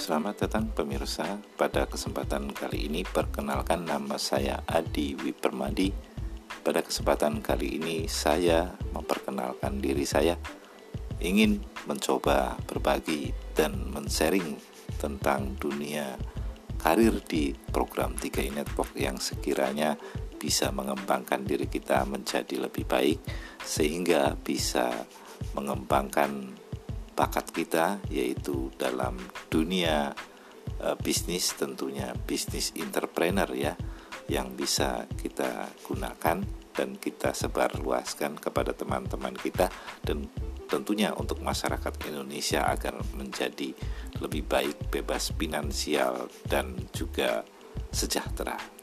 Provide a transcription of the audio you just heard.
selamat datang pemirsa. Pada kesempatan kali ini perkenalkan nama saya Adi Wipermadi. Pada kesempatan kali ini saya memperkenalkan diri saya ingin mencoba berbagi dan men-sharing tentang dunia karir di program 3i Network yang sekiranya bisa mengembangkan diri kita menjadi lebih baik sehingga bisa mengembangkan bakat kita yaitu dalam dunia uh, bisnis tentunya bisnis entrepreneur ya yang bisa kita gunakan dan kita sebarluaskan kepada teman-teman kita dan tentunya untuk masyarakat Indonesia agar menjadi lebih baik, bebas finansial dan juga sejahtera.